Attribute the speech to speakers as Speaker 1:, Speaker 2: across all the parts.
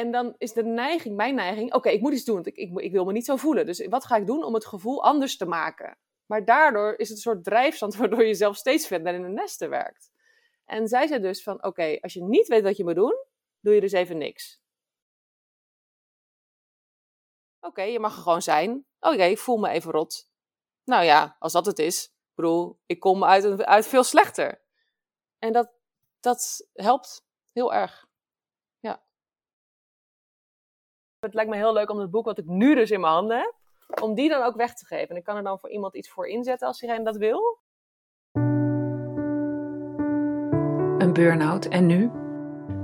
Speaker 1: En dan is de neiging, mijn neiging, oké, ik moet iets doen, want ik, ik, wil me niet zo voelen. Dus wat ga ik doen om het gevoel anders te maken? Maar daardoor is het een soort drijfstand waardoor je zelf steeds verder in een nesten werkt. En zij zei dus van, oké, als je niet weet wat je moet doen, doe je dus even niks. Oké, je mag er gewoon zijn. Oké, ik voel me even rot. Nou ja, als dat het is. Ik bedoel, ik kom uit, uit veel slechter. En dat, dat helpt heel erg. Ja. Het lijkt me heel leuk om het boek wat ik nu dus in mijn handen heb, om die dan ook weg te geven. En ik kan er dan voor iemand iets voor inzetten als iedereen dat wil.
Speaker 2: Een burn-out en nu?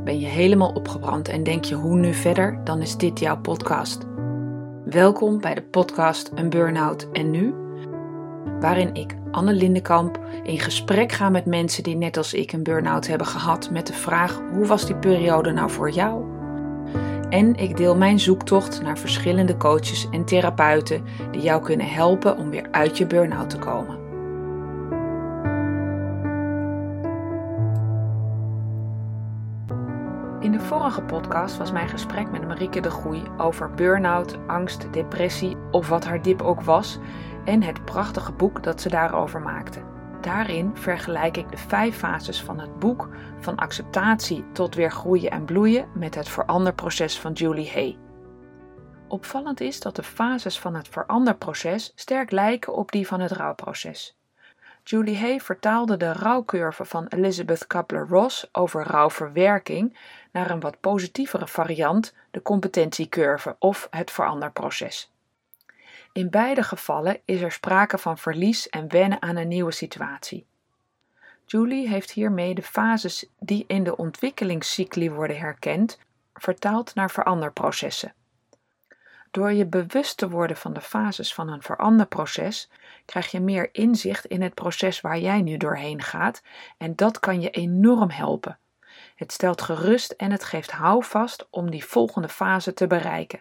Speaker 2: Ben je helemaal opgebrand en denk je hoe nu verder? Dan is dit jouw podcast. Welkom bij de podcast Een Burn-out en nu, waarin ik, Anne Lindenkamp, in gesprek ga met mensen die net als ik een burn-out hebben gehad met de vraag hoe was die periode nou voor jou? En ik deel mijn zoektocht naar verschillende coaches en therapeuten die jou kunnen helpen om weer uit je burn-out te komen. In de vorige podcast was mijn gesprek met Marieke de Goei over burn-out, angst, depressie of wat haar dip ook was en het prachtige boek dat ze daarover maakte. Daarin vergelijk ik de vijf fases van het boek van acceptatie tot weer groeien en bloeien met het veranderproces van Julie Hay. Opvallend is dat de fases van het veranderproces sterk lijken op die van het rouwproces. Julie Hay vertaalde de rouwcurve van Elizabeth Kubler-Ross over rouwverwerking naar een wat positievere variant, de competentiecurve of het veranderproces. In beide gevallen is er sprake van verlies en wennen aan een nieuwe situatie. Julie heeft hiermee de fases die in de ontwikkelingscycli worden herkend, vertaald naar veranderprocessen. Door je bewust te worden van de fases van een veranderproces, krijg je meer inzicht in het proces waar jij nu doorheen gaat en dat kan je enorm helpen. Het stelt gerust en het geeft houvast om die volgende fase te bereiken.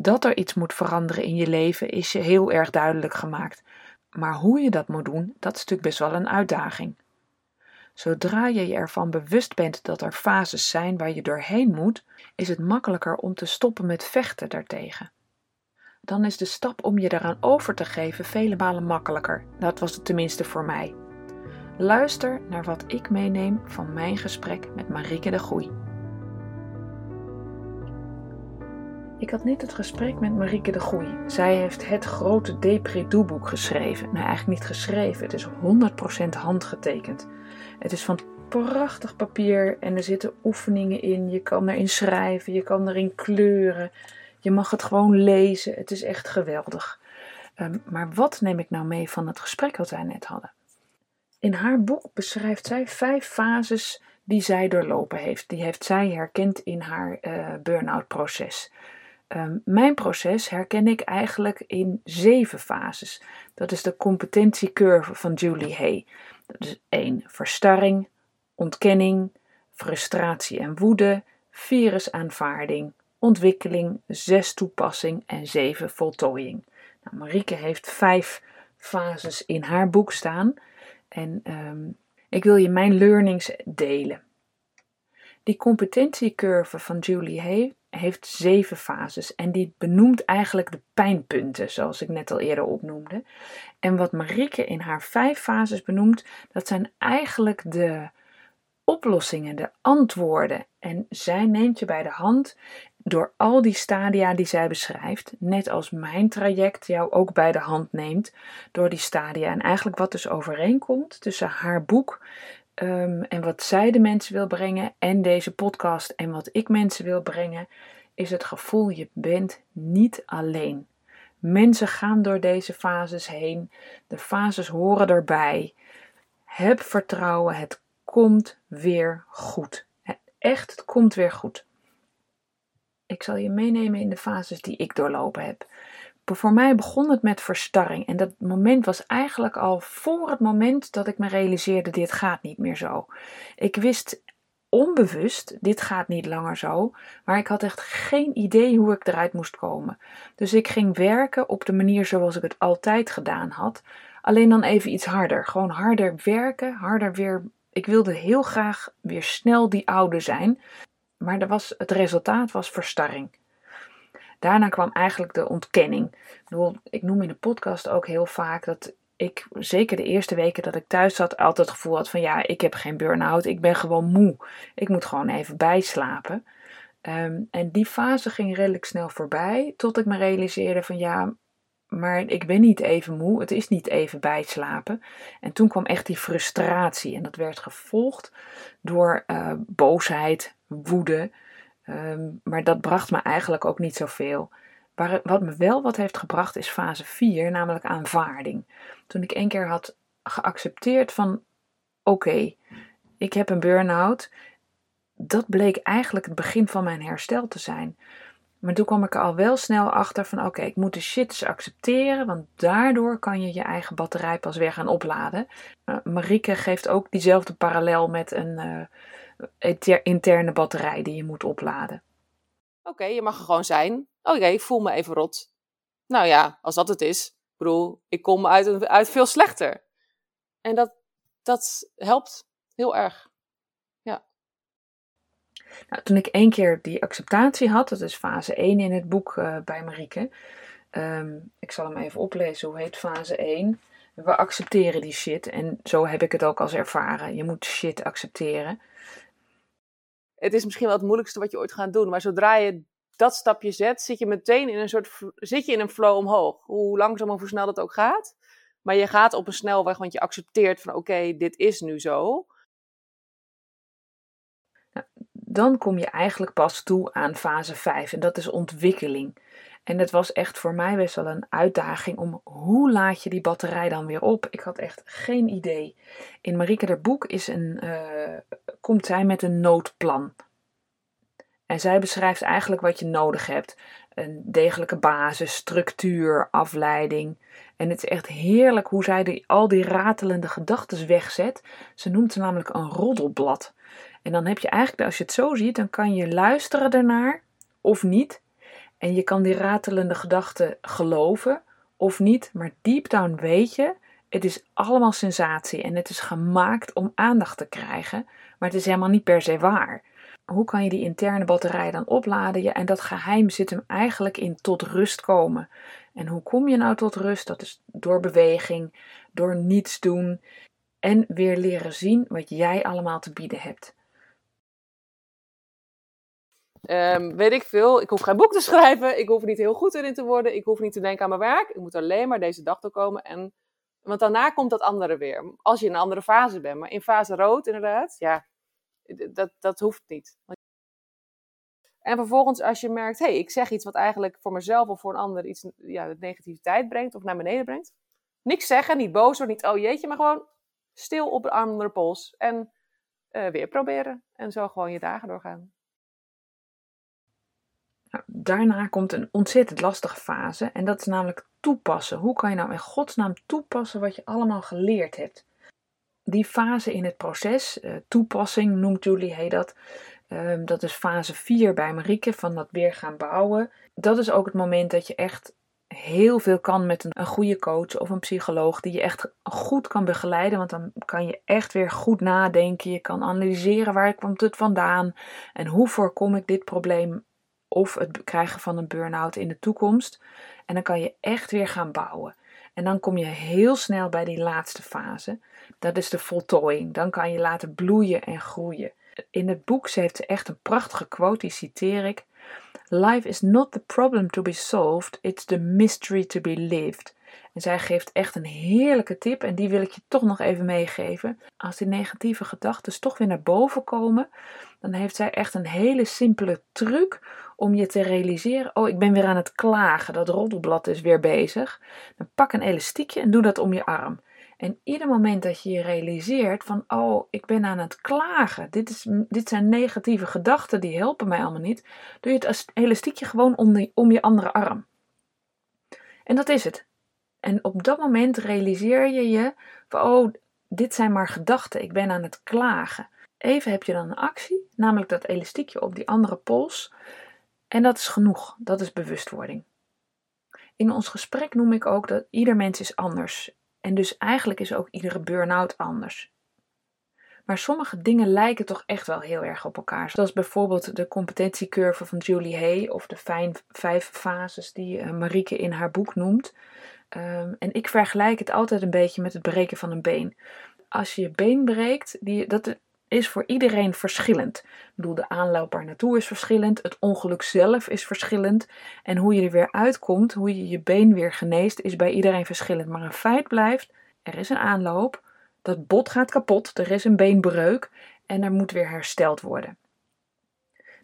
Speaker 2: Dat er iets moet veranderen in je leven is je heel erg duidelijk gemaakt, maar hoe je dat moet doen, dat is natuurlijk best wel een uitdaging. Zodra je je ervan bewust bent dat er fases zijn waar je doorheen moet, is het makkelijker om te stoppen met vechten daartegen dan is de stap om je daaraan over te geven vele malen makkelijker. Dat was het tenminste voor mij. Luister naar wat ik meeneem van mijn gesprek met Marieke de Goei. Ik had net het gesprek met Marieke de Goei. Zij heeft het grote Depri-doeboek geschreven. Nou, eigenlijk niet geschreven, het is 100% handgetekend. Het is van prachtig papier en er zitten oefeningen in. Je kan erin schrijven, je kan erin kleuren. Je mag het gewoon lezen. Het is echt geweldig. Ehm, maar wat neem ik nou mee van het gesprek wat wij net hadden? In haar boek beschrijft zij vijf fases die zij doorlopen heeft. Die heeft zij herkend in haar uh, burn-out proces. Ehm, mijn proces herken ik eigenlijk in zeven fases. Dat is de competentiecurve van Julie Hay. Dat is één Verstarring, ontkenning, frustratie en woede, virusaanvaarding, ontwikkeling, zes toepassing en zeven voltooiing. Nou, Marieke heeft vijf fases in haar boek staan en ehm, ik wil je mijn learnings delen. Die competentiecurve van Julie Hay heeft zeven fases en die benoemt eigenlijk de pijnpunten, zoals ik net al eerder opnoemde. En wat Marieke in haar vijf fases benoemt, dat zijn eigenlijk de oplossingen, de antwoorden. En zij neemt je bij de hand door al die stadia die zij beschrijft, net als mijn traject jou ook bij de hand neemt door die stadia. En eigenlijk wat dus overeenkomt tussen haar boek um, en wat zij de mensen wil brengen en deze podcast en wat ik mensen wil brengen, is het gevoel je bent niet alleen. Mensen gaan door deze fases heen. De fases horen erbij. Heb vertrouwen, het komt weer goed. Echt, het komt weer goed. Ik zal je meenemen in de fases die ik doorlopen heb. Voor mij begon het met verstarring. En dat moment was eigenlijk al voor het moment dat ik me realiseerde: dit gaat niet meer zo. Ik wist onbewust, dit gaat niet langer zo. Maar ik had echt geen idee hoe ik eruit moest komen. Dus ik ging werken op de manier zoals ik het altijd gedaan had. Alleen dan even iets harder. Gewoon harder werken, harder weer. Ik wilde heel graag weer snel die oude zijn. maar er was, het resultaat was verstarring. Daarna kwam eigenlijk de ontkenning. Ik, ik noem in de podcast ook heel vaak dat ik, zeker de eerste weken dat ik thuis zat, altijd het gevoel had van ja, ik heb geen burn-out, ik ben gewoon moe. Ik moet gewoon even bijslapen. Ehm, en die fase ging redelijk snel voorbij, tot ik me realiseerde van ja, maar ik ben niet even moe, het is niet even bijslapen. En toen kwam echt die frustratie en dat werd gevolgd door uh, boosheid, woede. Ehm, maar dat bracht me eigenlijk ook niet zoveel. Wat me wel wat heeft gebracht is fase 4, namelijk aanvaarding. Toen ik één keer had geaccepteerd van oké, ik heb een burn-out. Dat bleek eigenlijk het begin van mijn herstel te zijn. Maar toen kwam ik er al wel snel achter van oké, ik moet de shit accepteren, want daardoor kan je je eigen batterij pas weer gaan opladen. Uh, geeft ook diezelfde parallel met een uh, interne batterij die je moet opladen.
Speaker 1: Oké, je mag er gewoon zijn. Oké, ik voel me even rot. Nou ja, als dat het is. Ik bedoel, ik kom uit, uit veel slechter. En dat, dat helpt heel erg. Ja.
Speaker 2: Nou, toen ik één keer die acceptatie had, dat is fase 1 in het boek uh, bij Marieke. Um, ik zal hem even oplezen. Hoe heet fase 1? We accepteren die shit. En zo heb ik het ook als ervaren. Je moet shit accepteren.
Speaker 1: Het is misschien wel het moeilijkste wat je ooit gaat doen. Maar zodra je dat stapje zet, zit je meteen in een soort zit je in een flow omhoog. Hoe langzaam of hoe snel dat ook gaat. Maar je gaat op een snelweg, want je accepteert van oké, dit is nu zo.
Speaker 2: Nou, dan kom je eigenlijk pas toe aan fase 5 en dat is ontwikkeling. En het was echt voor mij best wel een uitdaging om hoe laat je die batterij dan weer op. Ik had echt geen idee. In Marieke der boek is een, uh, komt zij met een noodplan. En zij beschrijft eigenlijk wat je nodig hebt. Een degelijke basis, structuur, afleiding. En het is echt heerlijk hoe zij die, al die ratelende gedachten wegzet. Ze noemt ze namelijk een roddelblad. En dan heb je eigenlijk, als je het zo ziet, dan kan je luisteren ernaar of niet. En je kan die ratelende gedachten geloven of niet. Maar deep down weet je, het is allemaal sensatie. En het is gemaakt om aandacht te krijgen. Maar het is helemaal niet per se waar hoe kan je die interne batterij dan opladen? Ja, en dat geheim zit hem eigenlijk in tot rust komen. En hoe kom je nou tot rust? Dat is door beweging, door niets doen en weer leren zien wat jij allemaal te bieden hebt.
Speaker 1: Um, weet ik veel, ik hoef geen boek te schrijven, ik hoef niet heel goed in te worden, ik hoef niet te denken aan mijn werk, ik moet alleen maar deze dag komen en want daarna komt dat andere weer. Als je in een andere fase bent. Maar in fase rood, inderdaad, ja, dat, dat hoeft niet. En vervolgens als je merkt, hé, hey, ik zeg iets wat eigenlijk voor mezelf of voor een ander iets ja, negativiteit brengt of naar beneden brengt. Niks zeggen, niet boos worden, niet oh jeetje, maar gewoon stil op een andere pols. En uh, weer proberen. En zo gewoon je dagen doorgaan.
Speaker 2: Daarna komt een ontzettend lastige fase. En dat is namelijk toepassen. Hoe kan je nou in godsnaam toepassen wat je allemaal geleerd hebt? die fase in het proces, uh, toepassing noemt Julie hij dat. Um, dat is fase 4 bij Marieke, van dat weer gaan bouwen. Dat is ook het moment dat je echt heel veel kan met een, een goede coach of een psycholoog die je echt goed kan begeleiden. Want dan kan je echt weer goed nadenken. Je kan analyseren waar komt het vandaan en hoe voorkom ik dit probleem of het krijgen van een burn-out in de toekomst. En dan kan je echt weer gaan bouwen. En dan kom je heel snel bij die laatste fase. Dat is de voltooiing. Dan kan je laten bloeien en groeien. In het boek ze heeft ze echt een prachtige quote, die citeer ik. Life is not the problem to be solved, it's the mystery to be lived. En zij geeft echt een heerlijke tip en die wil ik je toch nog even meegeven. Als die negatieve gedachten toch weer naar boven komen, dan heeft zij echt een hele simpele truc om je te realiseren: oh, ik ben weer aan het klagen, dat roddelblad is weer bezig. Dan pak een elastiekje en doe dat om je arm. En ieder moment dat je je realiseert van, oh, ik ben aan het klagen, dit, is, dit zijn negatieve gedachten, die helpen mij allemaal niet, doe je het elastiekje gewoon om, om je andere arm. En dat is het. En op dat moment realiseer je je van, oh, dit zijn maar gedachten, ik ben aan het klagen. Even heb je dan een actie, namelijk dat elastiekje op die andere pols. En dat is genoeg, dat is bewustwording. In ons gesprek noem ik ook dat ieder mens is anders. En dus eigenlijk is ook iedere burn-out anders. Maar sommige dingen lijken toch echt wel heel erg op elkaar. Zoals bijvoorbeeld de competentiecurve van Julie Hay of de vijf fases die uh, Marieke in haar boek noemt. Um, en ik vergelijk het altijd een beetje met het breken van een been. Als je je been breekt, die, dat is voor iedereen verschillend. Ik bedoel, de aanloop daar naartoe is verschillend, het ongeluk zelf is verschillend. En hoe je er weer uitkomt, hoe je je been weer geneest, is bij iedereen verschillend. Maar een feit blijft, er is een aanloop, dat bot gaat kapot, er is een beenbreuk en er moet weer hersteld worden.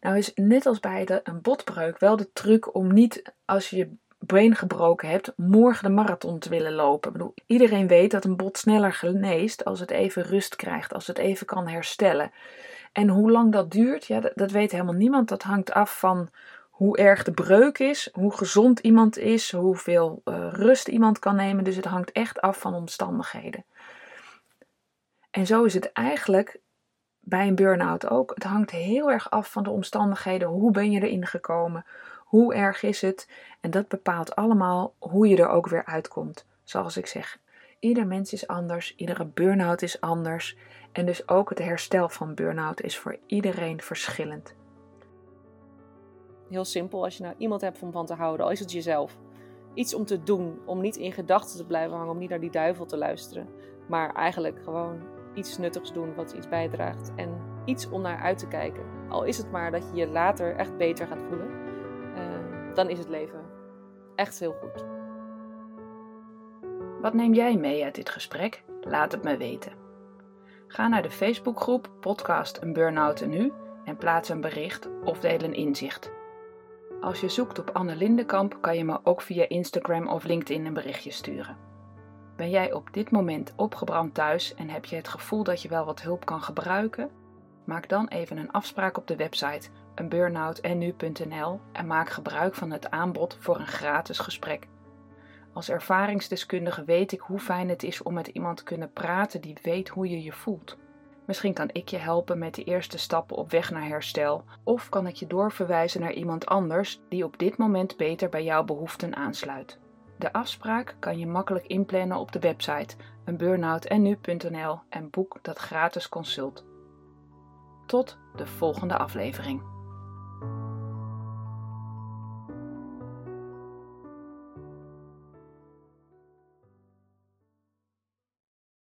Speaker 2: Nou is net als bij de, een botbreuk wel de truc om niet als je been gebroken hebt, morgen de marathon te willen lopen. Ik bedoel, iedereen weet dat een bot sneller geneest als het even rust krijgt, als het even kan herstellen. En hoe lang dat duurt, ja, dat, weet helemaal niemand. Dat hangt af van hoe erg de breuk is, hoe gezond iemand is, hoeveel uh, rust iemand kan nemen. Dus het hangt echt af van omstandigheden. En zo is het eigenlijk bij een burn-out ook. Het hangt heel erg af van de omstandigheden. Hoe ben je erin gekomen? Hoe erg is het? En dat bepaalt allemaal hoe je er ook weer uitkomt. Zoals ik zeg, ieder mens is anders, iedere burn-out is anders. En dus ook het herstel van burn-out is voor iedereen verschillend.
Speaker 1: Heel simpel, als je nou iemand hebt om van te houden, al is het jezelf. Iets om te doen, om niet in gedachten te blijven hangen, om niet naar die duivel te luisteren. Maar eigenlijk gewoon iets nuttigs doen wat iets bijdraagt. En iets om naar uit te kijken. Al is het maar dat je je later echt beter gaat voelen. Dan is het leven echt heel goed.
Speaker 2: Wat neem jij mee uit dit gesprek? Laat het me weten. Ga naar de Facebookgroep Podcast Een Burnout en Nu en plaats een bericht of deel een inzicht. Als je zoekt op Anne Lindenkamp kan je me ook via Instagram of LinkedIn een berichtje sturen. Ben jij op dit moment opgebrand thuis en heb je het gevoel dat je wel wat hulp kan gebruiken? Maak dan even een afspraak op de website eenburnoutenu.nl en maak gebruik van het aanbod voor een gratis gesprek. Als ervaringsdeskundige weet ik hoe fijn het is om met iemand te kunnen praten die weet hoe je je voelt. Misschien kan ik je helpen met de eerste stappen op weg naar herstel, of kan ik je doorverwijzen naar iemand anders die op dit moment beter bij jouw behoeften aansluit. De afspraak kan je makkelijk inplannen op de website eenburnoutenu.nl en boek dat gratis consult. Tot de volgende aflevering.